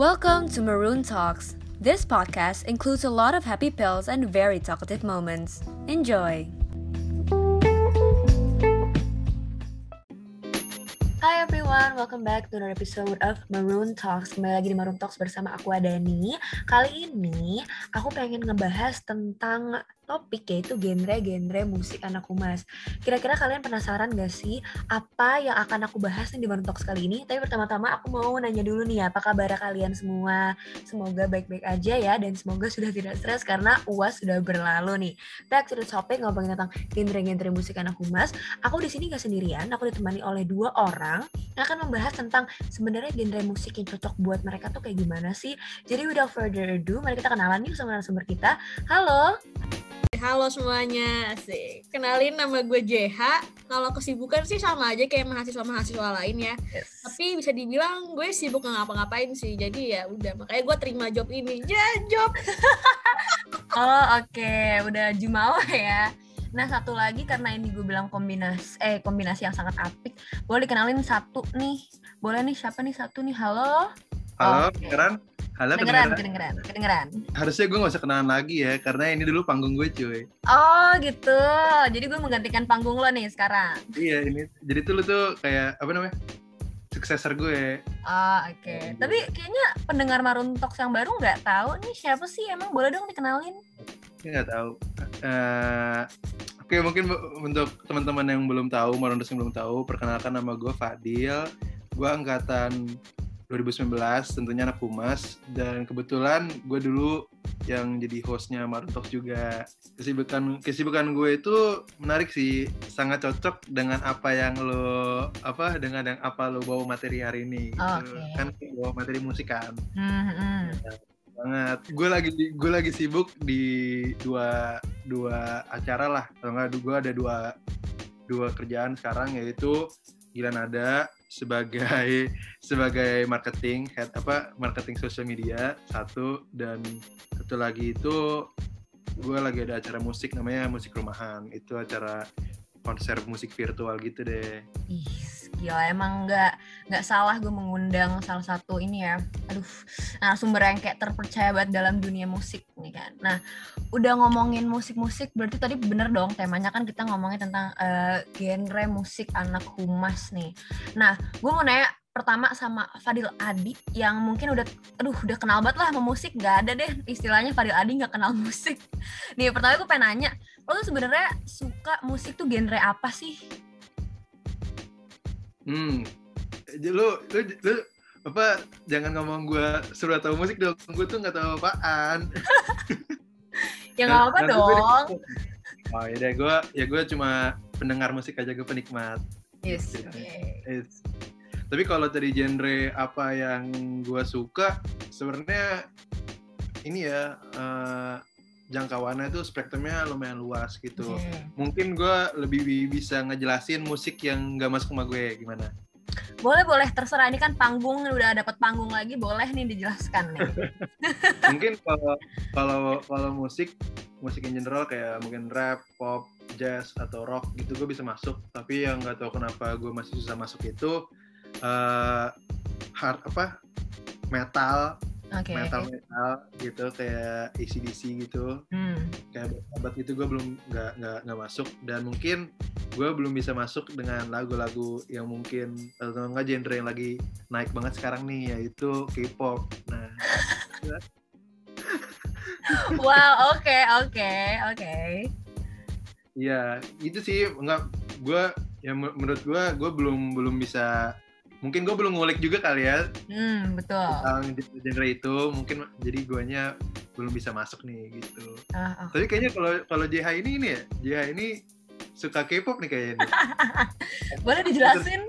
Welcome to Maroon Talks. This podcast includes a lot of happy pills and very talkative moments. Enjoy. Hi everyone, welcome back to another episode of Maroon Talks. Kembali lagi di Maroon Talks bersama aku Adani. Kali ini aku pengen ngebahas tentang topik yaitu genre-genre musik anak humas. Kira-kira kalian penasaran gak sih apa yang akan aku bahas nih di Maroon Talks kali ini? Tapi pertama-tama aku mau nanya dulu nih apa kabar kalian semua? Semoga baik-baik aja ya dan semoga sudah tidak stres karena UAS sudah berlalu nih. Back to the topic ngomongin tentang genre-genre musik anak humas. Aku di sini gak sendirian, aku ditemani oleh dua orang yang akan membahas tentang sebenarnya genre musik yang cocok buat mereka tuh kayak gimana sih. Jadi without further ado, mari kita kenalan yuk sama narasumber kita. Halo. Halo semuanya, asik. Kenalin nama gue JH. Kalau kesibukan sih sama aja kayak mahasiswa-mahasiswa lain ya. Yes. Tapi bisa dibilang gue sibuk nggak ngapa-ngapain sih. Jadi ya udah, makanya gue terima job ini. Ya, job. Oh oke, udah jumawa ya. Nah satu lagi karena ini gue bilang kombinasi eh kombinasi yang sangat apik, boleh dikenalin satu nih. Boleh nih siapa nih satu nih? Halo. Halo, Oke. kedengeran? Halo, Kedengeran, kedengeran? kedengeran, kedengeran. Harusnya gue gak usah kenalan lagi ya, karena ini dulu panggung gue cuy. Oh gitu. Jadi gue menggantikan panggung lo nih sekarang. Iya, ini. Jadi tuh lu tuh kayak, apa namanya? Suksesor gue. Oh oke. Iya. Tapi kayaknya pendengar Maroon Talks yang baru nggak tahu nih siapa sih emang boleh dong dikenalin? Gak tahu. Eh, Oke, mungkin bu- untuk teman-teman yang belum tahu, Marondos yang belum tahu, perkenalkan nama gue Fadil. Gue angkatan 2019, tentunya anak humas. Dan kebetulan gue dulu yang jadi hostnya Talks juga. Kesibukan kesibukan gue itu menarik sih, sangat cocok dengan apa yang lo apa dengan yang apa lo bawa materi hari ini. gitu. Oke. Kan bawa materi musik kan Hmm, hmm. banget. Gue lagi gue lagi sibuk di dua dua acara lah. Kalau nggak gue ada dua dua kerjaan sekarang yaitu Gila Nada sebagai sebagai marketing head apa marketing sosial media satu. Dan satu lagi itu gue lagi ada acara musik namanya musik rumahan. Itu acara konser musik virtual gitu deh. Ih, gila emang nggak nggak salah gue mengundang salah satu ini ya. Aduh, narasumber yang kayak terpercaya banget dalam dunia musik nih kan. Nah, udah ngomongin musik-musik, berarti tadi bener dong temanya kan kita ngomongin tentang eh, genre musik anak humas nih. Nah, gue mau nanya pertama sama Fadil Adi yang mungkin udah aduh udah kenal banget lah sama musik nggak ada deh istilahnya Fadil Adi nggak kenal musik nih pertama gue pengen nanya lo tuh sebenarnya suka musik tuh genre apa sih Hmm, lu, lu, lu apa jangan ngomong gue suruh tahu musik dong, gue tuh nggak tahu apaan. ya nggak apa Nanti gue dong Oh ya deh, gue ya gue cuma pendengar musik aja, gue penikmat. yes Gitu. oke. It's- Tapi kalau tadi genre apa yang gue suka, sebenarnya ini ya eh, jangkauannya itu spektrumnya lumayan luas gitu. Oke. Mungkin gue lebih bi- bisa ngejelasin musik yang nggak masuk sama gue gimana. boleh boleh terserah ini kan panggung udah dapat panggung lagi boleh nih dijelaskan nih mungkin kalau kalau kalau musik musik in general kayak mungkin rap, pop, jazz atau rock gitu gue bisa masuk. Tapi yang nggak tahu kenapa gue masih susah masuk itu eh hard apa metal, oke metal metal gitu kayak ACDC gitu, Hmm. kayak obat gitu gue belum nggak nggak nggak masuk dan mungkin gue belum bisa masuk dengan lagu-lagu yang mungkin atau enggak genre yang lagi naik banget sekarang nih yaitu K-pop. Nah, wow oke oke oke Iya, itu sih enggak gue ya men- menurut gue gue belum belum bisa mungkin gue belum ngulik juga kali ya hmm betul tentang genre- genre itu mungkin jadi guanya belum bisa masuk nih gitu. Ah, oke. Tapi kayaknya kalau kalau JH ini ini ya, JH ini suka K-pop nih kayaknya. nih. boleh dijelasin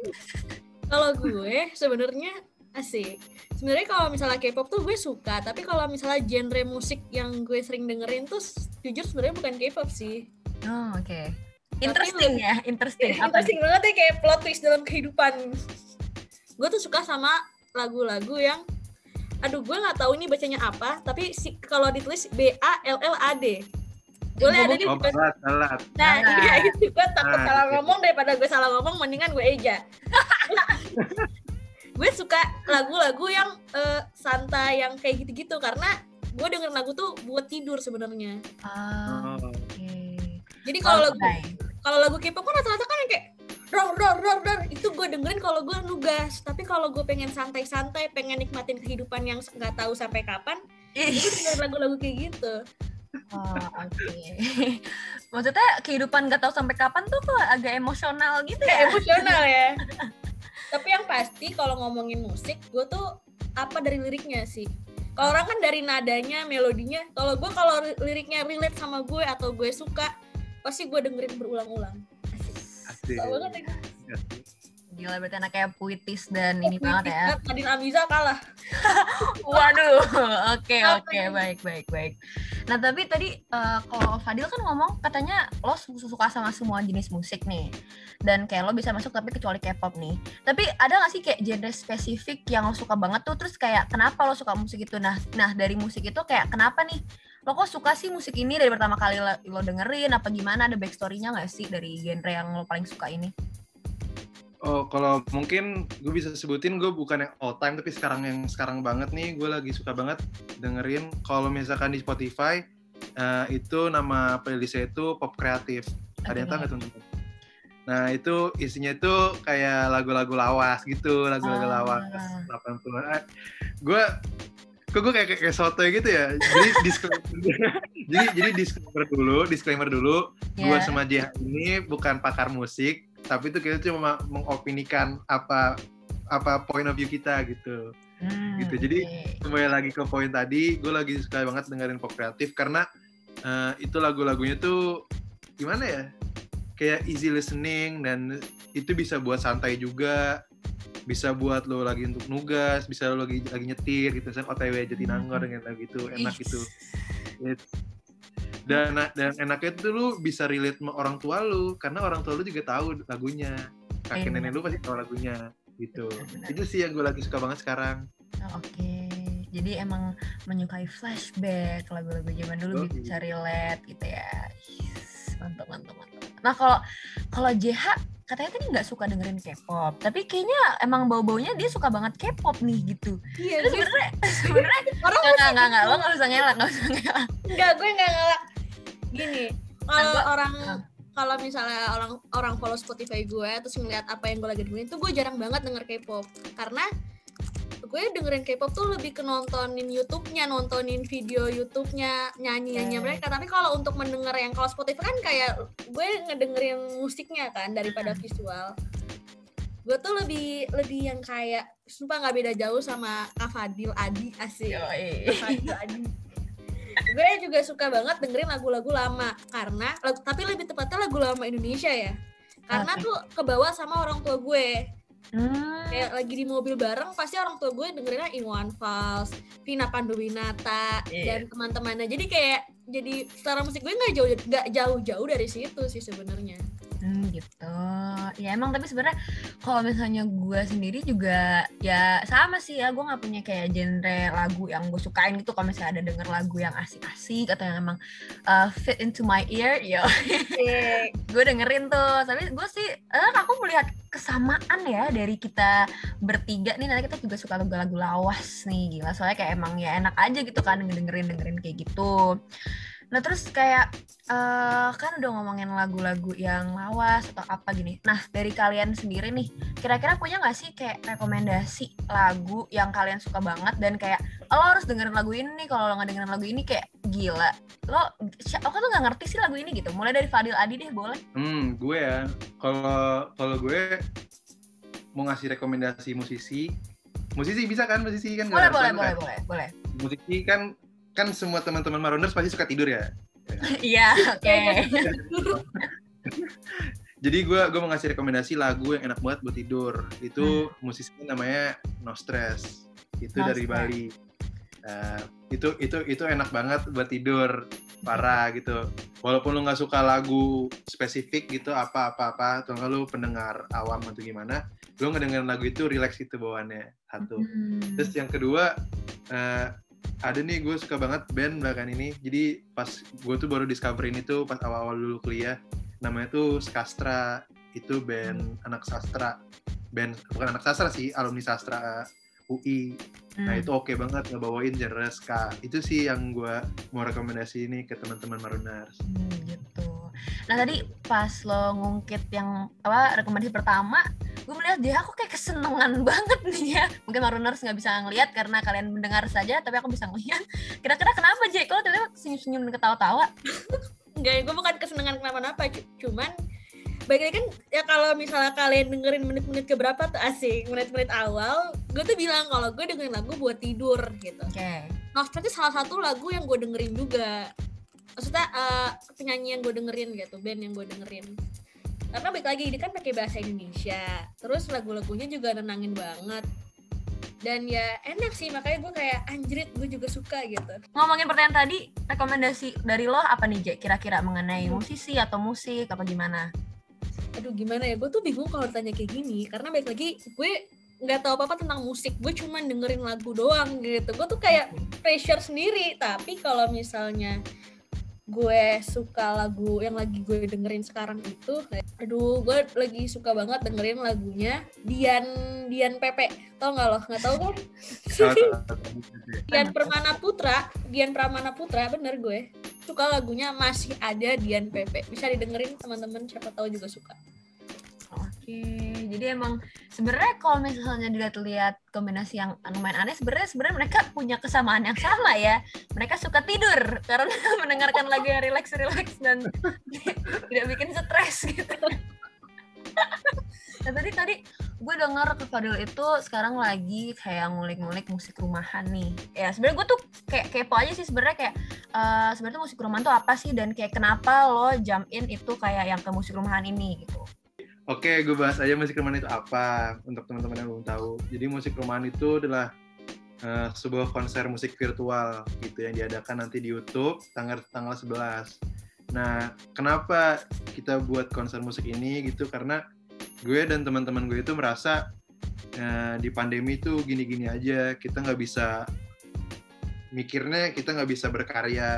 Kalau gue sebenarnya asik. Sebenarnya kalau misalnya K-pop tuh gue suka, tapi kalau misalnya genre musik yang gue sering dengerin tuh jujur sebenarnya bukan K-pop sih. oh, oke interesting ya interesting apa Interesting banget ya kayak plot twist dalam kehidupan. Gue tuh suka sama lagu-lagu yang aduh gue nggak tahu ini bacanya apa, tapi si, kalau ditulis B A L L A D. Boleh ada di Oh. Nah, Nah. iya itu gue takut Nah, salah oke. ngomong daripada gue salah ngomong mendingan gue eja. gue suka lagu-lagu yang eh, santai yang kayak gitu-gitu karena gue denger lagu tuh buat tidur sebenarnya Ah, Oh. oke. jadi kalau lagu kalau lagu K-pop kan rata-rata kan yang kayak ror ror ror ror. Itu gue dengerin kalau gue nugas. Tapi kalau gue pengen santai-santai pengen nikmatin kehidupan yang nggak tahu sampai kapan gue Ih, dengerin lagu-lagu kayak gitu. Oh, oke. Maksudnya kehidupan gak tahu sampai kapan tuh kok agak emosional gitu ya? emosional ya. Tapi yang pasti kalau ngomongin musik gue tuh apa dari liriknya sih? Kalau orang kan dari nadanya melodinya. Kalau gue kalau ri- liriknya relate sama gue atau gue suka pasti gue dengerin berulang-ulang asik banget ya. Asik. Gila berarti anaknya puitis dan ini banget ya. Nadine Amiza kalah Waduh, oke Apa oke ini? baik baik baik. Nah tapi tadi eh, kalau Fadil kan ngomong katanya lo su- suka sama semua jenis musik nih, dan kayak lo bisa masuk tapi kecuali K-pop nih. Tapi ada gak sih kayak genre spesifik yang lo suka banget tuh? Terus kayak kenapa lo suka musik itu? Nah, nah dari musik itu kayak kenapa nih? Lo kok suka sih musik ini dari pertama kali lo, lo dengerin? Apa gimana? Ada backstory-nya gak sih dari genre yang lo paling suka ini? Oh, kalau mungkin gue bisa sebutin gue bukan yang all time tapi sekarang yang sekarang banget nih gue lagi suka banget dengerin kalau misalkan di Spotify eh, itu nama playlistnya itu pop kreatif. Ada yang tahu nggak teman-teman? Nah itu isinya itu kayak lagu-lagu lawas gitu, lagu-lagu Ah. lawas 80-an. Ah, Gue kok gue kayak kayak soto gitu ya. Jadi disclaimer, jadi jadi disclaimer dulu, disclaimer dulu. Gue Ya. sama JH ini bukan pakar musik, tapi itu kita cuma mengopinikan apa apa point of view kita gitu. Hmm, gitu. Jadi, oke. Kembali lagi ke poin tadi, gue lagi suka banget dengerin pop kreatif karena eh, itu lagu-lagunya tuh gimana ya? Kayak easy listening dan itu bisa buat santai juga, bisa buat lo lagi untuk nugas, bisa lo lagi lagi nyetir gitu, misalnya OTW Jatinangor Hmm. dengan lagu itu enak gitu. It- dan dan enaknya tuh lu bisa relate sama orang tua lu karena orang tua lu juga tahu lagunya kakek Iya. nenek lu pasti tahu lagunya gitu Benar. itu sih yang gue lagi suka banget sekarang Oh, Oke, jadi emang menyukai flashback lagu-lagu zaman dulu Oke. bisa relate gitu ya. Yes, mantap, mantap, mantap. Nah kalau kalau JH katanya tadi nggak suka dengerin K-pop, tapi kayaknya emang bau-baunya dia suka banget K-pop nih gitu. iya Terus gue sebenarnya sebenarnya orang nggak nggak nggak nggak lo nggak usah ngelak nggak usah ngelak. enggak gue enggak ngelak gini kalau orang ah. kalau misalnya orang orang follow Spotify gue terus ngeliat apa yang gue lagi dengerin tuh gue jarang banget denger K-pop karena gue dengerin K-pop tuh lebih ke nontonin YouTube-nya, nontonin video YouTube-nya, nyanyi-nyanyi Yes. mereka. Tapi kalau untuk mendengar yang kalau Spotify kan kayak gue ngedengerin musiknya kan daripada visual. Gue tuh lebih lebih yang kayak sumpah nggak beda jauh sama Kak Fadil Adi asik. Fadil Adi. gue juga suka banget dengerin lagu-lagu lama karena tapi lebih tepatnya lagu lama Indonesia ya karena tuh kebawa sama orang tua gue Hmm, kayak lagi di mobil bareng pasti orang tua gue dengerinnya Iwan Fals, Vina Panduwinata Iya. dan teman-temannya. Jadi kayak jadi secara musik gue nggak jauh nggak jauh-jauh dari situ sih sebenarnya Hmm, gitu. Ya emang tapi sebenarnya kalau misalnya gue sendiri juga ya sama sih ya gue nggak punya kayak genre lagu yang gue sukain gitu. Kalau misalnya ada denger lagu yang asik-asik atau yang emang uh, fit into my ear ya gue dengerin tuh. Tapi gue sih eh, aku melihat kesamaan ya dari kita bertiga nih. Nanti kita juga suka lagu-lagu lawas nih gila. Soalnya kayak emang ya enak aja gitu kan dengerin dengerin kayak gitu nah terus kayak eh kan udah ngomongin lagu-lagu yang lawas atau apa gini nah dari kalian sendiri nih kira-kira punya nggak sih kayak rekomendasi lagu yang kalian suka banget dan kayak oh, lo harus dengerin lagu ini nih kalau lo nggak dengerin lagu ini kayak gila lo si- aku tuh nggak ngerti sih lagu ini gitu mulai dari Fadil Adi deh boleh Hmm, gue ya. Kalau kalau gue mau ngasih rekomendasi musisi, musisi bisa kan? Musisi kan boleh boleh harus boleh kan? boleh boleh Musisi kan kan semua teman-teman Marooners pasti suka tidur ya. iya oke Jadi gue gue mau ngasih rekomendasi lagu yang enak banget buat tidur. Itu musisinya namanya No Stress. Itu No dari Stress. Bali. Nah, itu itu itu enak banget buat tidur parah gitu. Walaupun lu nggak suka lagu spesifik gitu apa apa apa atau nggak lu pendengar awam atau gimana, lu ngedengerin lagu itu relax gitu bawaannya satu. Hmm. Terus yang kedua eh, ada nih gue suka banget band belakangan ini. Jadi pas gue tuh baru discoverin itu pas awal-awal dulu kuliah. Namanya tuh Skastra. Itu band anak sastra. band bukan anak sastra sih alumni sastra UI nah Hmm. itu oke banget ngebawain genre ska itu sih yang gue mau rekomendasi ini ke teman-teman Maruners Hmm, gitu. Nah tadi pas lo ngungkit yang apa rekomendasi pertama, gue melihat dia aku kayak kesenengan banget nih ya. Mungkin Maruners nggak bisa ngeliat karena kalian mendengar saja, tapi aku bisa ngeliat. Kira-kira kenapa Jay? Kalau tiba-tiba senyum-senyum dan ketawa-tawa? Enggak, gue bukan kesenangan kenapa-napa, cu- cuman baik lagi kan ya kalau misalnya kalian dengerin menit-menit keberapa tuh asik menit-menit awal gue tuh bilang kalau gue dengerin lagu buat tidur gitu Oke. Nostra itu salah satu lagu yang gue dengerin juga maksudnya eh, penyanyi yang gue dengerin gitu band yang gue dengerin karena baik lagi ini kan pakai bahasa Indonesia. Terus lagu-lagunya juga nenangin banget. Dan ya enak sih makanya gue kayak anjrit gue juga suka gitu. Ngomongin pertanyaan tadi, rekomendasi dari lo apa nih Jay? Kira-kira mengenai musisi atau musik apa gimana? aduh gimana ya? Gue tuh bingung kalau ditanya kayak gini karena baik lagi gue nggak tahu apa apa tentang musik. Gue cuman dengerin lagu doang gitu. Gue tuh kayak pressure sendiri. Tapi kalau misalnya gue suka lagu yang lagi gue dengerin sekarang itu aduh gue lagi suka banget dengerin lagunya Dian Dian Pepe. Tau nggak lo? Nggak tahu kan? Dian Permana Putra Dian Pramana Putra bener gue. Suka lagunya masih ada Dian Pepe. Bisa didengerin teman-teman siapa tahu juga suka Oke, jadi emang sebenarnya kalau misalnya dilihat-lihat kombinasi yang lumayan aneh, sebenarnya sebenarnya mereka punya kesamaan yang sama ya. Mereka suka tidur karena mendengarkan lagu yang relax-relax dan tidak bikin stres gitu. nah tadi tadi gue denger ke Fadil itu sekarang lagi kayak ngulik-ngulik musik rumahan nih. Ya sebenarnya gue tuh kayak kepo aja sih sebenarnya kayak eh, sebenarnya musik rumahan tuh apa sih dan kayak kenapa lo jump in itu kayak yang ke musik rumahan ini gitu. Oke, gue bahas aja musik rumahan itu apa untuk teman-teman yang belum tahu. Jadi musik rumahan itu adalah eh, sebuah konser musik virtual gitu yang diadakan nanti di YouTube tanggal tanggal 11. Nah, kenapa kita buat konser musik ini gitu? Karena gue dan teman-teman gue itu merasa eh, di pandemi itu gini-gini aja, kita nggak bisa mikirnya kita nggak bisa berkarya.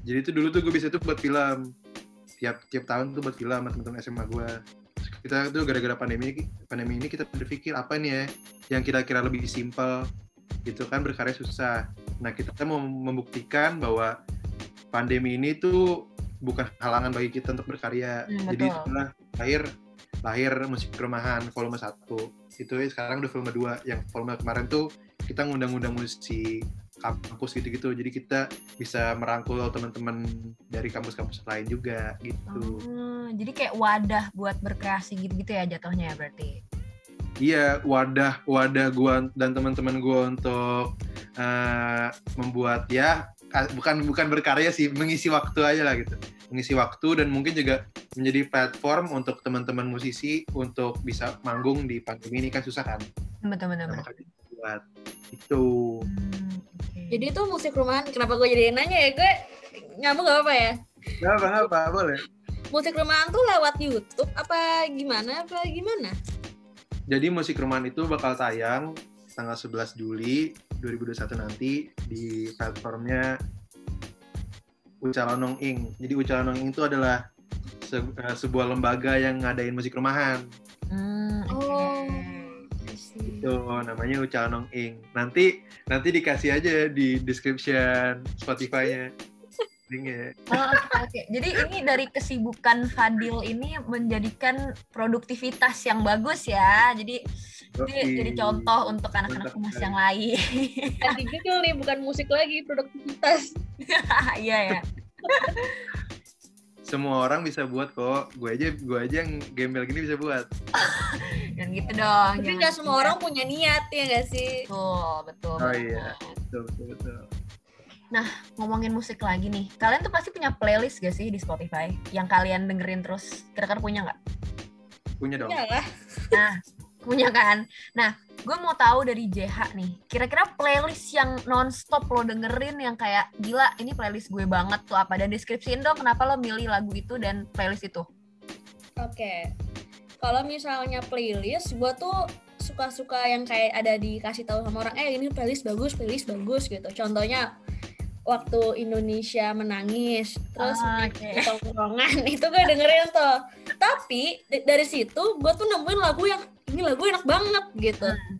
Jadi itu dulu tuh gue bisa tuh buat film tiap tiap tahun tuh buat film sama teman-teman SMA gue kita tuh gara-gara pandemi pandemi ini kita berpikir apa nih ya yang kira-kira lebih simpel gitu kan berkarya susah. Nah kita mau membuktikan bahwa pandemi ini tuh bukan halangan bagi kita untuk berkarya. Hmm, jadi itulah lahir lahir musik rumahan volume 1 itu ya sekarang udah volume 2 yang volume kemarin tuh kita ngundang-undang musisi kampus gitu-gitu jadi kita bisa merangkul teman-teman dari kampus-kampus lain juga gitu Oh, jadi kayak wadah buat berkreasi gitu-gitu ya jatuhnya ya berarti. Iya, wadah wadah gua dan teman-teman gua untuk eh, membuat ya ka- bukan bukan berkarya sih, mengisi waktu aja lah gitu. Mengisi waktu dan mungkin juga menjadi platform untuk teman-teman musisi untuk bisa manggung di pandemi ini kan susah kan. Betul betul. Nah, buat itu. Hmm. Jadi itu musik rumahan kenapa gue jadi nanya ya gue nyambung gak apa-apa ya Gak apa apa boleh. musik rumahan tuh lewat YouTube apa gimana apa gimana Jadi musik rumahan itu bakal tayang tanggal 11 Juli 2021 nanti di platformnya Ucalonong Ing. Jadi Ucalonong Ing itu adalah se- eh, sebuah lembaga yang ngadain musik rumahan. Hmm. Oh. Itu namanya Ucalonong Ing. Nanti nanti dikasih aja di description Spotify-nya. Linknya. Oh, oke, oke. Jadi ini dari kesibukan Fadil ini menjadikan produktivitas yang bagus ya. Jadi ini Yoi. jadi contoh untuk anak-anak sekali. yang lain. ganti judul nih bukan musik lagi produktivitas Iya ya. Semua orang bisa buat kok. Gue aja gue aja yang gembel gini bisa buat. Dan gitu dong. tapi nggak semua orang punya niat ya gak sih Betul, betul. Oh banget. iya. Betul betul betul. Ngomongin musik lagi nih. Kalian tuh pasti punya playlist gak sih di Spotify yang kalian dengerin terus? Kira-kira punya nggak? Punya dong. ya lah Nah, punya kan? Nah, gue mau tahu dari JH nih. Kira-kira playlist yang non-stop lo dengerin yang kayak gila ini playlist gue banget tuh apa? Dan deskripsiin dong kenapa lo milih lagu itu dan playlist itu. Oke. Kalau misalnya playlist, gua tuh suka-suka yang kayak ada dikasih tahu sama orang, eh ini playlist bagus, playlist bagus gitu. Contohnya waktu Indonesia menangis, terus Ah, tongkrongan itu gue dengerin tuh. Tapi dari situ gue tuh nemuin lagu yang ini lagu enak banget gitu Hmm.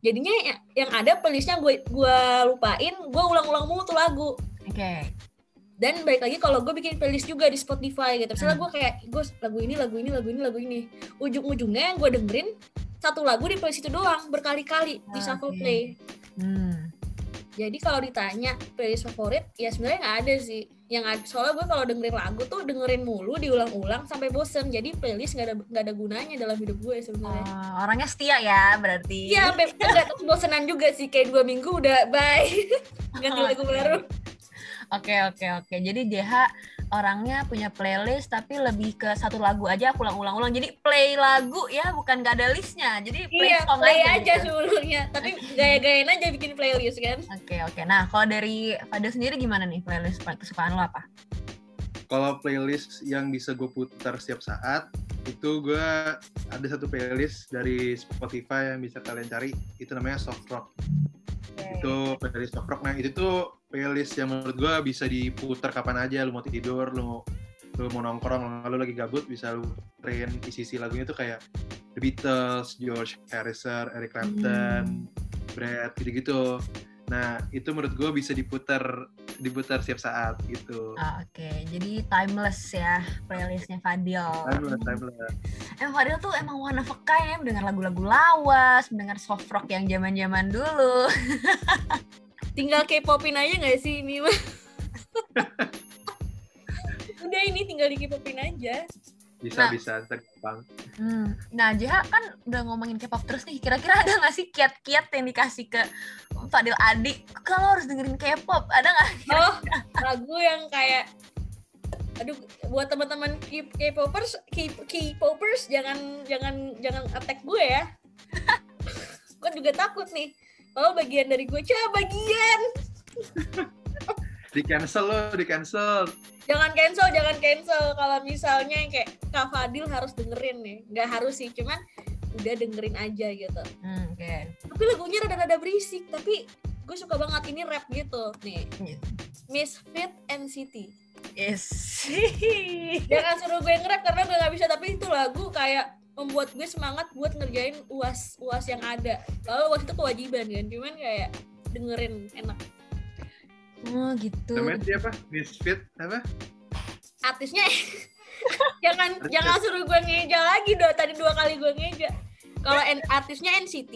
jadinya ya- yang ada playlistnya gue gue lupain gue ulang-ulang mulu tuh lagu Oke. dan baik lagi kalau gue bikin playlist juga di Spotify gitu misalnya Hmm. gue kayak gue lagu ini lagu ini lagu ini lagu ini ujung-ujungnya yang gue dengerin satu lagu di playlist itu doang berkali-kali di Ah, shuffle play Hmm. Jadi kalau ditanya playlist favorit ya sebenarnya nggak ada sih. Yang ada soalnya gue kalau dengerin lagu tuh dengerin mulu diulang-ulang sampai bosen. Jadi playlist nggak ada nggak ada gunanya dalam hidup gue sebenarnya. Oh, orangnya setia ya berarti. Iya, sampai enggak tapi bosenan juga sih. Kayak dua minggu udah bye. Ganti lagu baru Oke oke oke. Jadi JH orangnya punya playlist tapi lebih ke satu lagu aja aku ulang-ulang-ulang. Jadi play lagu ya bukan gak ada listnya. Jadi play iya song play aja. aja gitu. seluruhnya tapi gaya-gayain aja bikin playlist kan Oke oke. Nah kalau dari Fadil sendiri gimana nih playlist kesukaan lo apa? Kalau playlist yang bisa gue putar setiap saat, itu gue ada satu playlist dari Spotify yang bisa kalian cari, itu namanya Soft Rock. Itu playlist Soft Rock. Nah itu tuh playlist yang menurut gue bisa diputar kapan aja, lu mau tidur, lu mau lu mau nongkrong, lu lagi gabut, bisa lu puterin isi-isi lagunya tuh kayak The Beatles, George Harrison, Eric Clapton, Brad, gitu-gitu. Nah itu menurut gue bisa diputar diputar setiap saat gitu. Ah, Oke, jadi timeless ya playlistnya Fadil. Timeless, timeless. Emang Fadil tuh emang one of a kind ya, mendengar lagu-lagu lawas, mendengar soft rock yang zaman-zaman dulu. tinggal K-popin aja nggak sih ini mah udah ini tinggal di K-popin aja Bisa, Nah. bisa, ntar gampang. Hmm. Nah, JH kan udah ngomongin K-pop terus nih. Kira-kira ada nggak sih kiat-kiat yang dikasih ke Fadil Adik? Kalau harus dengerin K-pop, ada nggak? oh lagu yang kayak aduh buat teman-teman K-popers K-popers jangan jangan jangan attack gue ya gue juga takut nih kalau bagian dari gue cah bagian Di cancel lo, di cancel. jangan cancel jangan cancel kalau misalnya yang kayak Kak Fadil harus dengerin nih nggak harus sih cuman udah dengerin aja gitu Hmm, Oke. tapi lagunya rada-rada berisik tapi gue suka banget ini rap gitu nih Iya. Misfit NCT Yes. jangan suruh gue nge-rap karena gue nggak bisa tapi itu lagu kayak membuat gue semangat buat ngerjain uas uas yang ada lalu uas itu kewajiban kan cuman kayak dengerin enak oh gitu. Namanya siapa? Misfit apa? artisnya jangan jangan suruh gue ngeja lagi dong tadi dua kali gue ngeja kalau N- artisnya NCT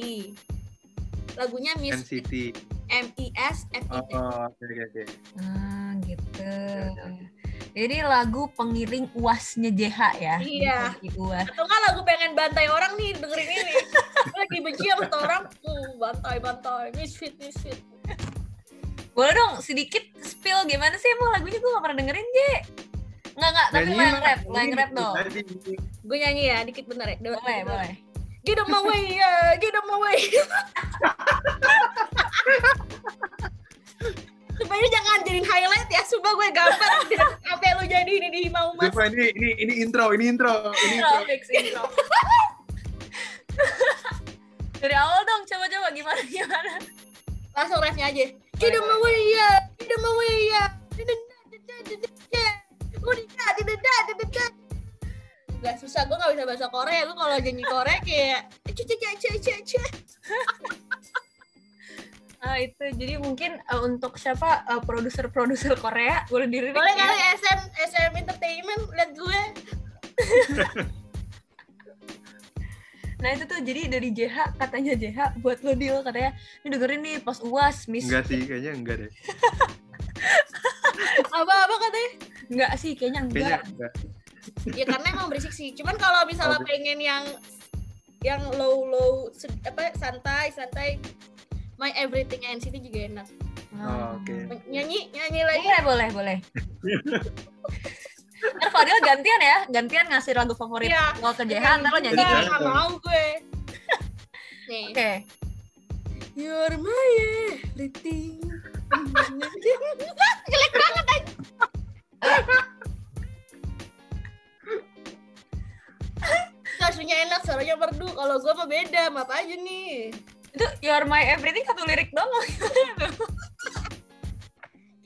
lagunya Miss NCT. M I S F I T Oh, oke oke oke. Ah, gitu. Jadi lagu pengiring uasnya JH ya. Iya. Uas. atau nggak lagu pengen bantai orang nih dengerin ini lagi benci sama orang hmm, bantai bantai misfit misfit Boleh dong sedikit spill gimana sih emang lagunya gue gak pernah dengerin, J. Nggak, nggak, tapi lo yang rap, lo yang rap dong. Gue nyanyi ya dikit bentar ya Dua- Boleh, boleh. get on my way ya get on my way Supaya jangan jadiin highlight ya, sumpah gue gambar apa yang lu jadi ini di mau mas. Coba ini ini ini intro, ini intro, ini Intro, intro. fix intro. Dari awal dong, coba-coba gimana gimana. Langsung refnya aja. Get on my way ya, get on my way ya. Gak susah, gue gak bisa bahasa Korea. Gue kalau nyanyi Korea kayak cia cia cia cia Ah itu jadi mungkin eh, untuk siapa eh, produser-produser Korea boleh dirilik Boleh ya. kali SM SM Entertainment liat gue. Nah itu tuh jadi dari JH katanya JH buat lo deal katanya ini dengerin nih pas uas miss Enggak sih, kayaknya enggak deh. Apa-apa katanya? Enggak sih kayaknya enggak. Kayaknya enggak. ya karena emang berisik sih cuman kalau misalnya Oke. pengen yang yang low low apa santai santai my everything NCT juga enak Oh, oke. nyanyi nyanyi lagi Boleh boleh boleh. Ntar Fadil gantian ya, gantian ngasih lagu favorit Iya. lo ke JH, ntar lo nyanyi. Nggak dong. mau gue Oke. you're my everything jelek banget aja Suaranya enak, suaranya merdu. Kalau gue mah beda, maaf aja nih. Itu You're My Everything satu lirik dong.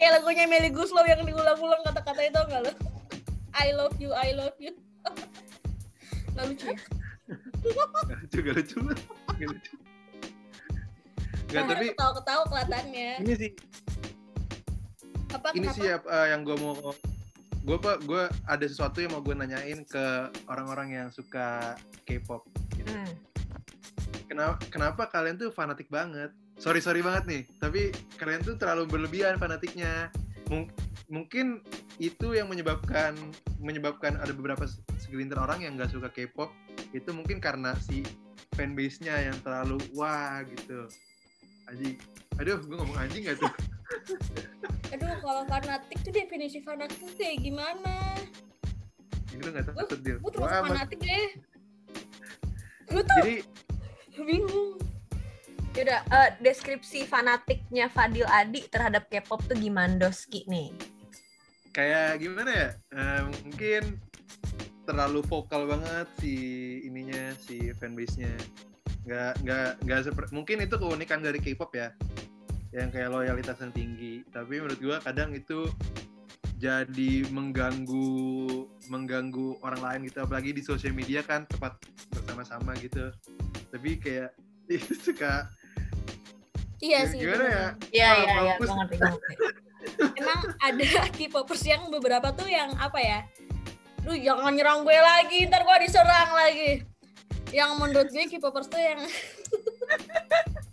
kayak lagunya Melly Guslow yang diulang-ulang kata-kata itu enggak lo I love you I love you nggak lucu ya Gak lucu, gak lucu. Gak lucu. Gak, tapi ketawa-ketawa kelihatannya. ini sih Apa ini kenapa? sih apa uh, yang gue mau gue pak gue ada sesuatu yang mau gue nanyain ke orang-orang yang suka K-pop gitu. Hmm. Kenapa kenapa kalian tuh fanatik banget? Sorry sorry banget nih tapi kalian tuh terlalu berlebihan fanatiknya. Mung- mungkin itu yang menyebabkan menyebabkan ada beberapa se- segelintir orang yang nggak suka K-pop. Itu mungkin karena si fanbase-nya yang terlalu wah gitu. Anjing aduh gue ngomong anjing gak tuh? Aduh, kalau fanatik tuh definisi fanatik tuh kayak gimana? ini nggak takut dia Gue mas- fanatik deh. Gue tuh jadi bingung. Yaudah, eh, deskripsi fanatiknya Fadil Adi terhadap K-pop tuh gimana Doski nih? kayak gimana ya? Eh, mungkin terlalu vokal banget si ininya si fanbase-nya. Nggak nggak nggak seperti mungkin itu keunikan dari K-pop ya yang kayak loyalitas yang tinggi. Tapi menurut gua kadang itu jadi mengganggu mengganggu orang lain gitu. Apalagi di sosial media kan tempat bersama-sama gitu tapi kayak itu suka Iya sih. gimana ya. Iya, iya, iya. Emang ada K-popers yang beberapa tuh yang apa ya? Lu jangan nyerang gue lagi, ntar gue diserang lagi. Yang menurut gue K-popers tuh yang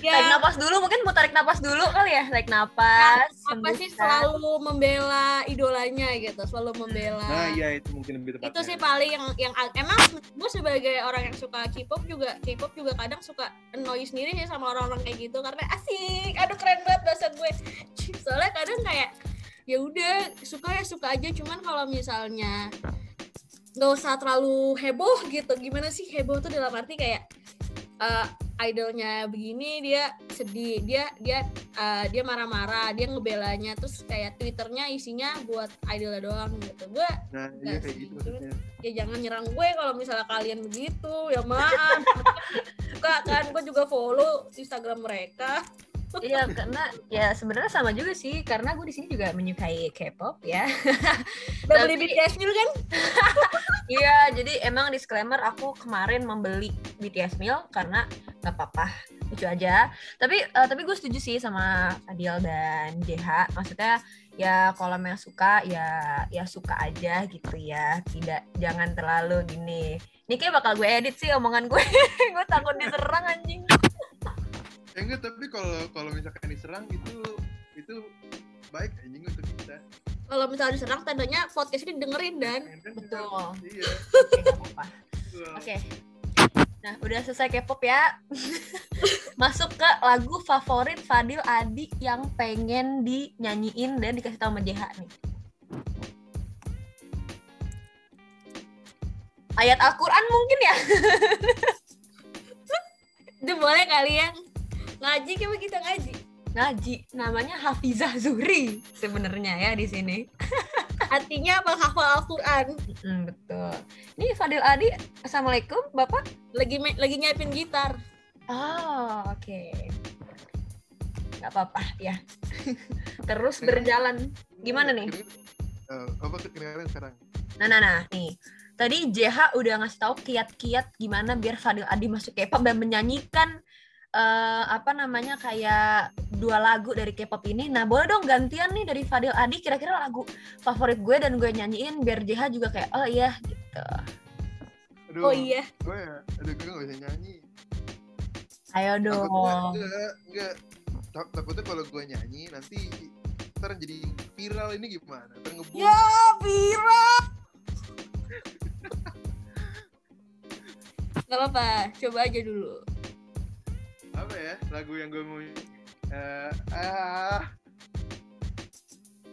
Tarik ya napas dulu, mungkin mau tarik napas dulu kali ya? Tarik napas. apa sih selalu membela idolanya gitu, selalu membela. nah iya itu mungkin lebih tepatnya itu sih paling yang yang emang gue sebagai orang yang suka K-pop juga K-pop juga kadang suka annoy sendiri sih sama orang-orang kayak gitu karena asik aduh keren banget bahasa gue soalnya kadang kayak ya udah suka ya suka aja cuman kalau misalnya nggak usah terlalu heboh gitu gimana sih heboh tuh dalam arti kayak eh, idolnya begini dia sedih dia dia eh, dia marah-marah dia ngebelanya terus kayak twitternya isinya buat idolnya doang gitu. Gue nah iya kayak gitu ya jangan nyerang gue kalau misalnya kalian begitu ya maaf. Suka kan gue juga follow instagram mereka Iya, karena ya sebenarnya sama juga sih, karena gue di sini juga menyukai K-pop ya. udah beli BTS meal kan Iya, jadi emang disclaimer aku kemarin membeli BTS meal karena nggak apa-apa, lucu aja. Tapi eh, tapi gue setuju sih sama Fadil dan JH. Maksudnya ya kalau yang suka ya ya suka aja gitu ya. Tidak jangan terlalu gini. Ini kayak bakal gue edit sih omongan gue. gue takut diserang anjing. Ya enggak, tapi kalau kalau misalkan diserang itu itu baik anjing untuk kita. kalau misalnya diserang tandanya podcast ini dengerin dan Betul. Iya. Oke, apa-apa. betul. Oke. Nah, udah selesai K-pop ya. Masuk ke lagu favorit Fadil Adi yang pengen dinyanyiin dan dikasih tahu sama JH nih. Ayat Al-Quran mungkin ya? itu boleh kalian ngaji kayak kita ngaji Ngaji. Namanya Hafizah Zuhri sebenarnya ya di sini. artinya apa hafal Al-Quran Mm, betul. Ini Fadil Adi, Assalamualaikum Bapak. lagi lagi nyiapin gitar Oh, oke. Gak apa-apa ya. Terus berjalan. Gimana nih? Eh, apa kedengaran sekarang? Nah, nah, nah, nih. Tadi JH udah ngasih tahu kiat-kiat gimana biar Fadil Adi masuk K-pop dan menyanyikan eh, apa namanya kayak dua lagu dari K-pop ini. Nah, boleh dong gantian nih dari Fadil Adi kira-kira lagu favorit gue dan gue nyanyiin biar JH juga kayak oh iya gitu. Aduh, oh iya gue ya, aduh gue gak bisa nyanyi. Ayo Takutnya dong. enggak, enggak. Tak- Takutnya kalau gue nyanyi nanti ntar jadi viral ini gimana? Ntar ya Vira Gak apa-apa, coba aja dulu. Apa ya lagu yang gue mau eh, ah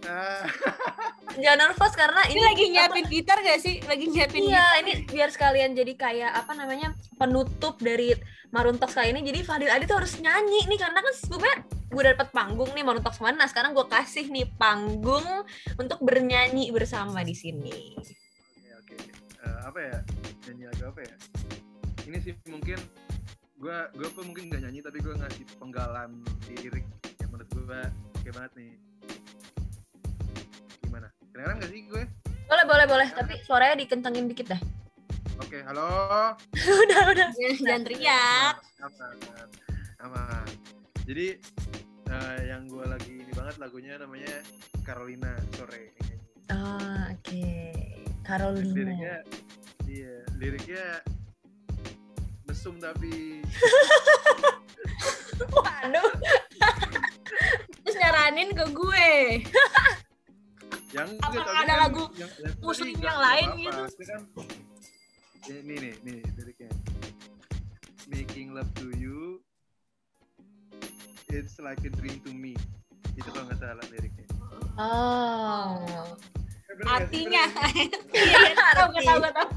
ah Jangan nervous karena Ini ini lagi nyiapin gitar gak sih? Lagi nyiapin gitar. Iya, ini biar sekalian jadi kayak apa namanya penutup dari Talks kali ini. Jadi Fadil Adi tuh harus nyanyi nih karena kan sebelumnya gue dapet panggung nih Maroon Talks mana. Sekarang gue kasih nih panggung untuk bernyanyi bersama di sini. Oke oke. Eh, apa ya? Nyanyi lagu apa ya? Ini sih mungkin gue gue pun mungkin nggak nyanyi tapi gue ngasih penggalan lirik yang menurut gue oke banget nih. Gimana? Kedengeran gak sih gue? Boleh boleh boleh, tapi suaranya dikentengin dikit dah. Oke, halo. udah udah. Jangan teriak. Aman, aman. Jadi eh, yang gue lagi ini banget lagunya namanya Carolina sore. Oh, oke. Carolina. Liriknya, iya, liriknya mesum tapi Waduh. Terus nyaranin ke gue. yang Apa ada kan lagu yang, yang muslim yang enggak lain apa-apa. gitu? Itu kan ini nih, nih liriknya. Making love to you it's like a dream to me. Itu kalau nggak salah liriknya. Oh. Artinya. Iya, iya, tahu tahu tahu.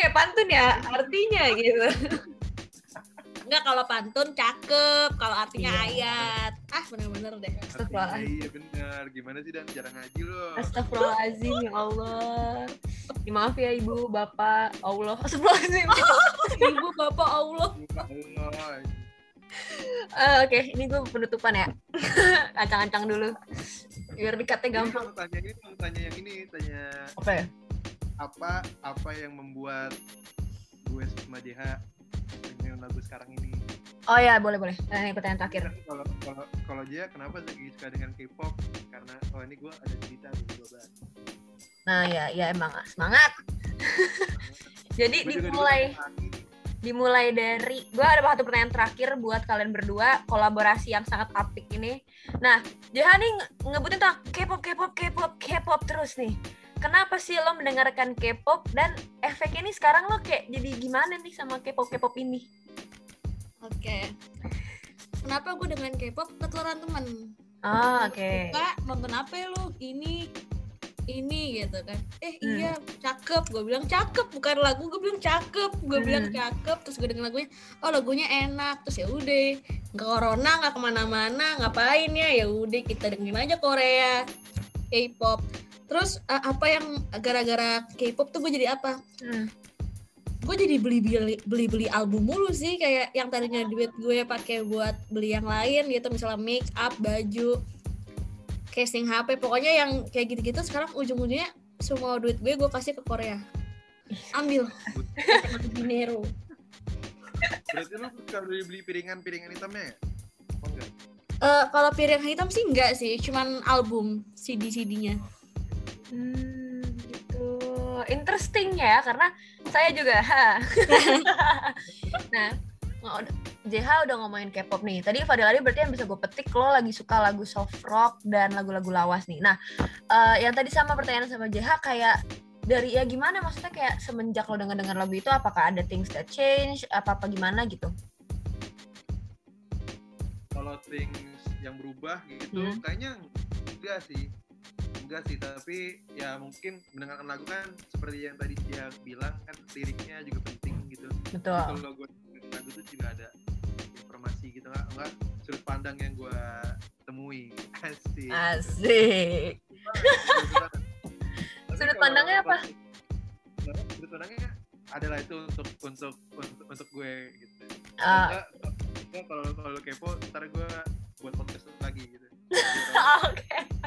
Oke, pantun ya artinya gitu. Enggak kalau pantun cakep, kalau artinya Iya. ayat. Ah, bener-bener deh. nggak? Astagfirullahaladzim. Iya benar. Gimana sih dan jarang ngaji loh. Astagfirullahaladzim ya Allah. Ya, maaf ya ibu, bapak, Allah. Astagfirullahaladzim. Ibu bapak Allah. Allah. Eh, Oke, ini gue penutupan ya. Ancang-ancang dulu. Biar dikatnya Ini gampang. mau tanya ini, tanya yang ini, tanya Apa ya? Apa apa yang membuat gue sama JH dengan lagu sekarang ini. Oh ya, boleh boleh. Nah, ini pertanyaan terakhir. Kalau kalau kalau JH kenapa lagi suka dengan K-pop? Karena oh ini gue ada cerita nih gue bahas. Nah, ya, ya emang semangat. Jadi dulu dimulai dimulai dari gue ada satu pertanyaan terakhir buat kalian berdua kolaborasi yang sangat apik ini. Nah, Jaha nih nge- ngebutin tentang K-pop, K-pop, K-pop, K-pop terus nih. Kenapa sih lo mendengarkan K-pop dan efek ini sekarang lo kayak jadi gimana nih sama K-pop, K-pop ini? Oke. Kenapa gue dengan K-pop ketularan temen? Ah, oke. Kak, nonton apa ya lu? Ini ini gitu kan eh Hmm. iya cakep gue bilang cakep bukan lagu gue bilang cakep gue Hmm. bilang cakep terus gue denger lagunya oh lagunya enak terus ya udah nggak corona nggak ke mana-mana ngapain ya ya udah kita dengerin aja Korea K-pop terus eh, apa yang gara-gara K-pop tuh gue jadi apa? Hmm. gue jadi beli beli beli beli album mulu sih kayak yang tadinya duit gue pakai buat beli yang lain gitu misalnya make up baju casing HP pokoknya yang kayak gitu-gitu sekarang ujung-ujungnya semua duit gue gue kasih ke Korea. Ambil. Dinero. Berarti lu suka beli beli piringan-piringan hitamnya ya? Enggak? Eh, kalau piring hitam sih enggak sih cuman album CD CD-nya Hmm, gitu. Interesting ya, karena saya juga. nah, JH udah ngomongin K-pop nih. Tadi Fadil Adi berarti yang bisa gue petik lo lagi suka lagu soft rock dan lagu-lagu lawas nih. Nah, eh, yang tadi sama pertanyaan sama JH kayak dari ya gimana maksudnya kayak semenjak lo denger-denger lagu itu apakah ada things that change apa apa gimana gitu? Kalau things yang berubah gitu, Hmm. kayaknya enggak sih. Enggak sih, tapi ya mungkin mendengarkan lagu kan seperti yang tadi dia bilang kan liriknya juga penting gitu. Betul. Kalau gue lagu tuh juga ada informasi gitu nggak enggak sudut pandang yang gue temui. Asik. Asik. Sudut pandangnya apa? Sudut pandangnya adalah itu untuk untuk untuk, untuk gue gitu. Enggak, enggak, kalau kalau kepo ntar gue buat podcast lagi gitu. Oke.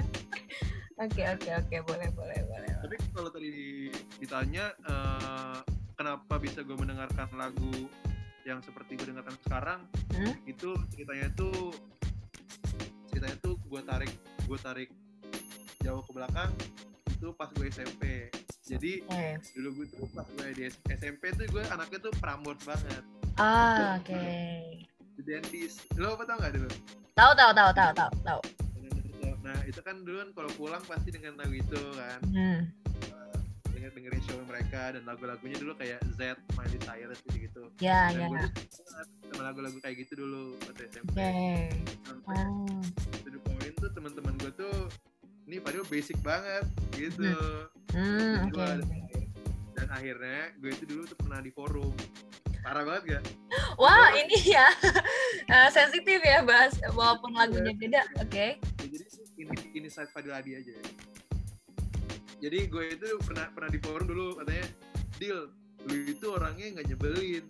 Oke oke oke boleh boleh boleh. Tapi kalau tadi ditanya eh, kenapa bisa gue mendengarkan lagu yang seperti gue dengarkan sekarang, Hmm? itu ceritanya tuh ceritanya tuh gue tarik gue tarik jauh ke belakang itu pas gue SMP. Jadi Oke. dulu gue tuh pas gue di SMP tuh gue anaknya tuh prambors banget. Ah, oke. The Dandies. Lo apa tau gak dulu? Tahu tahu tahu tahu tahu tahu. Nah itu kan dulu kan kalau pulang pasti dengan lagu itu kan Hmm. denger dengerin show mereka dan lagu-lagunya dulu kayak Z, Miley Cyrus gitu gitu. Ya Dan ya. sama lagu-lagu kayak gitu dulu waktu SMP. Oke. Sampai Oh. to the point tuh teman-teman gue tuh ini padahal basic banget gitu. Hmm, Dan oke. gua- Dan akhirnya gue itu dulu tuh pernah di forum. Parah banget gak? Wah, ini ya eh, sensitif ya bahas walaupun lagunya beda. Oke. Ya, jadi ini ini side Fadil Adi aja. Jadi gue itu pernah pernah di forum dulu katanya, Dil, lu itu orangnya nggak nyebelin.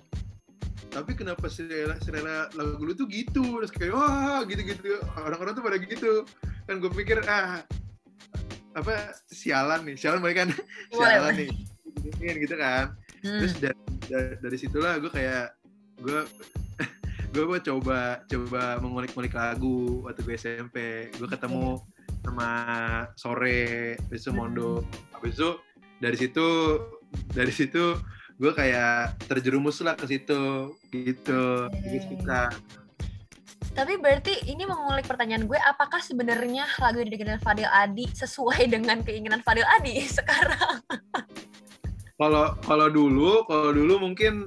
Tapi kenapa selera, selera lagu lu tuh gitu? Terus kayak wah gitu-gitu. Orang-orang tuh pada gitu. Kan gue pikir ah apa sialan nih, sialan mereka kan sialan nih. gitu kan Hmm. terus dari, dari, dari situlah gue kayak gue gue gue coba coba mengulik-ngulik lagu waktu gue SMP gue ketemu sama sore habis itu Hmm. mondo habis itu dari situ dari situ gue kayak terjerumus lah ke situ gitu Oke. suka Tapi berarti ini mengulik pertanyaan gue, apakah sebenarnya lagu yang didengarkan Fadil Adi sesuai dengan keinginan Fadil Adi sekarang? kalau kalau dulu kalau dulu mungkin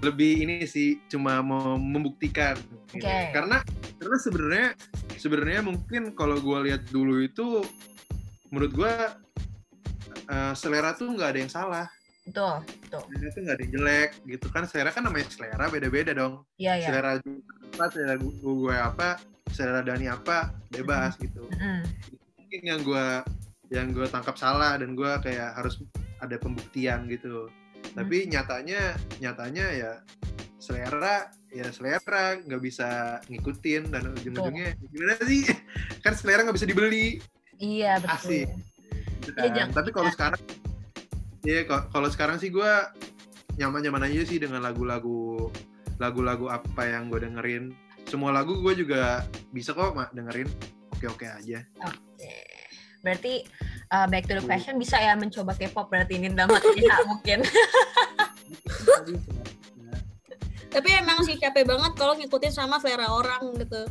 lebih ini sih cuma mau membuktikan gitu. Oke. karena karena sebenarnya sebenarnya mungkin kalau gue lihat dulu itu menurut gue eh, selera tuh nggak ada yang salah Betul, betul. selera tuh nggak ada yang jelek gitu kan selera kan namanya selera beda-beda dong Iya, iya. selera apa selera gu- gue apa selera Dani apa bebas gitu Mm. mungkin yang gue yang gue tangkap salah dan gue kayak harus ada pembuktian gitu tapi nyatanya nyatanya ya selera ya selera nggak bisa ngikutin dan ujung-ujungnya gimana sih kan selera nggak bisa dibeli Iya, betul. Asik. kan. jangan- tapi kalau sekarang ya kalau sekarang sih gue nyaman-nyaman aja sih dengan lagu-lagu lagu-lagu apa yang gue dengerin semua lagu gue juga bisa kok mak dengerin oke-oke aja Oke. Berarti uh, back to the question bisa ya mencoba K-pop berarti ini dalam hatinya mungkin. tapi emang sih capek banget kalau ngikutin sama selera orang gitu.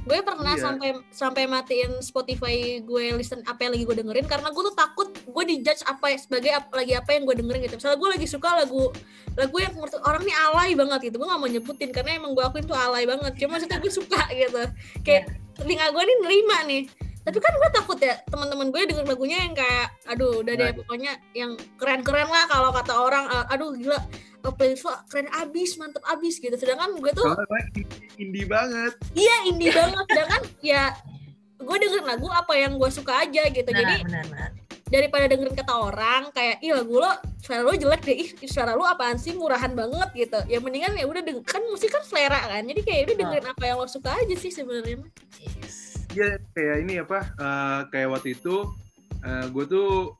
Gue pernah Iya. sampai sampai matiin Spotify gue listen apa yang lagi gue dengerin karena gue tuh takut gue dijudge apa sebagai ap- lagi apa yang gue dengerin gitu. Misalnya gue lagi suka lagu lagu yang menurut orang nih alay banget gitu gue gak mau nyebutin karena emang gue akuin tuh alay banget. Cuma maksudnya gue suka gitu. Kayak telinga gue nih nerima nih tapi kan gue takut ya teman-teman gue denger lagunya yang kayak aduh udah deh Nah. pokoknya yang keren-keren lah kalau kata orang "Eh, aduh gila eh, playlist lo keren abis mantep abis gitu. Sedangkan gue tuh indie banget. Iya indie banget. Sedangkan ya gue dengerin lagu apa yang gue suka aja gitu. Jadi benar, benar. daripada dengerin kata orang kayak ih lagu lo suara lo jelek deh ih suara lo apaan sih murahan banget gitu. Ya mendingan ya udah denger kan musik kan selera kan. Jadi kayak udah dengerin apa yang lo suka aja sih sebenarnya Yes. Iya kayak ini apa eh, kayak waktu itu gue tuh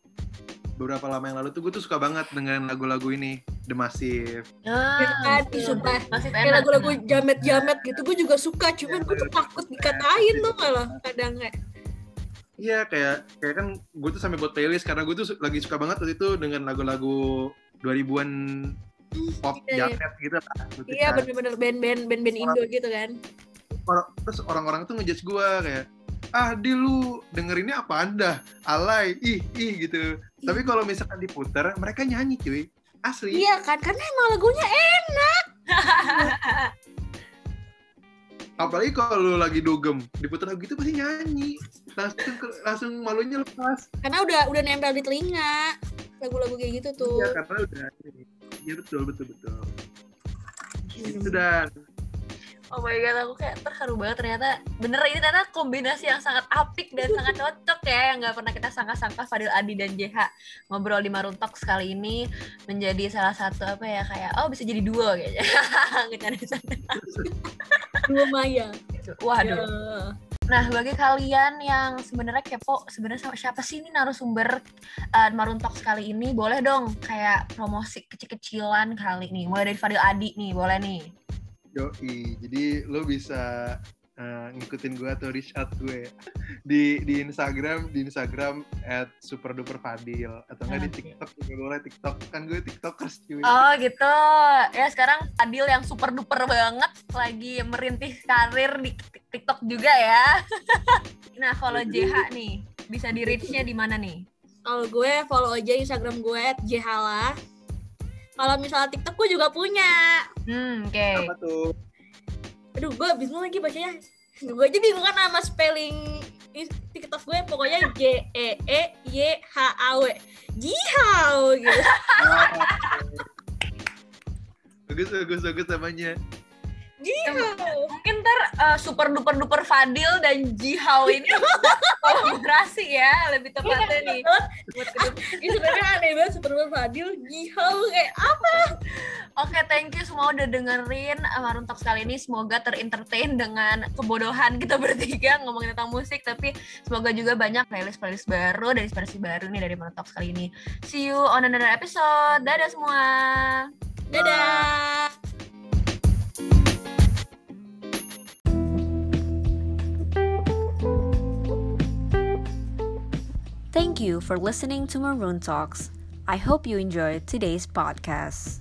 beberapa lama yang lalu tuh gue tuh suka banget dengan lagu-lagu ini The Massive Ah, Ya kan, sumpah. Masih kayak lagu-lagu jamet-jamet gitu gue juga suka cuman gue tuh takut dikatain tuh malah kadang kayak Iya kayak kayak kan gue tuh sampai buat playlist karena gue tuh su- lagi suka banget waktu itu dengan lagu-lagu 2000-an pop Iya, iya. jamet gitu lah. gitu iya kan. bener-bener band-band band-band Indo gitu kan terus orang-orang tuh ngejudge gue kayak ah di lu dengerinnya apa anda alay ih ih gitu. Tapi kalau misalkan diputer mereka nyanyi cuy. Asli. Iya kan karena emang lagunya enak. Apalagi kalau lu lagi dugem diputer lagu gitu pasti nyanyi. Langsung langsung malunya lepas. Karena udah udah nempel di telinga lagu-lagu kayak gitu tuh. Iya karena udah iya betul betul betul. Itu dan Oh my god, aku kayak terharu banget ternyata bener ini ternyata kombinasi yang sangat apik dan sangat cocok ya yang nggak pernah kita sangka-sangka Fadil Adi dan JH ngobrol di Marun Talks kali ini menjadi salah satu apa ya kayak oh bisa jadi duo kayaknya dua Maya gitu. Waduh. Ya. Nah, bagi kalian yang sebenarnya kepo sebenarnya sama siapa sih ini narasumber uh, Marun Talks kali ini, boleh dong kayak promosi kecil-kecilan kali nih. Mulai dari Fadil Adi nih, boleh nih. Yoi, jadi lo bisa eh, ngikutin gue atau reach out gue di di Instagram di Instagram at superduperfadil atau enggak di. TikTok juga boleh TikTok kan gue tiktokers cuy Oh gitu. Ya sekarang Fadil yang super duper banget lagi merintis karir di TikTok juga ya. nah kalau JH nih bisa di reach-nya di mana nih? kalau gue follow aja Instagram gue @jehala kalau misalnya TikTok gue juga punya. Hmm, oke. apa tuh? Aduh gue bingung lagi bacanya. Gue aja bingung kan nama spelling TikTok gue pokoknya J E E Y H A W. Jihau gitu. Bagus bagus bagus namanya Jihau. Mungkin ntar uh, super duper duper Fadil dan Jihau ini kolaborasi ya lebih tepatnya nih. Buat ke depan. Ini sebenarnya aneh banget Super Fadil Jihau kayak apa? Oke, thank you semua udah dengerin uh, Maroon Talks kali ini. Semoga terentertain dengan kebodohan kita bertiga ngomongin tentang musik. Tapi semoga juga banyak playlist-playlist baru dan inspirasi baru nih dari Maroon Talks kali ini. See you on another episode. Dadah semua. Dadah. Thank you for listening to Maroon Talks. I hope you enjoyed today's podcast.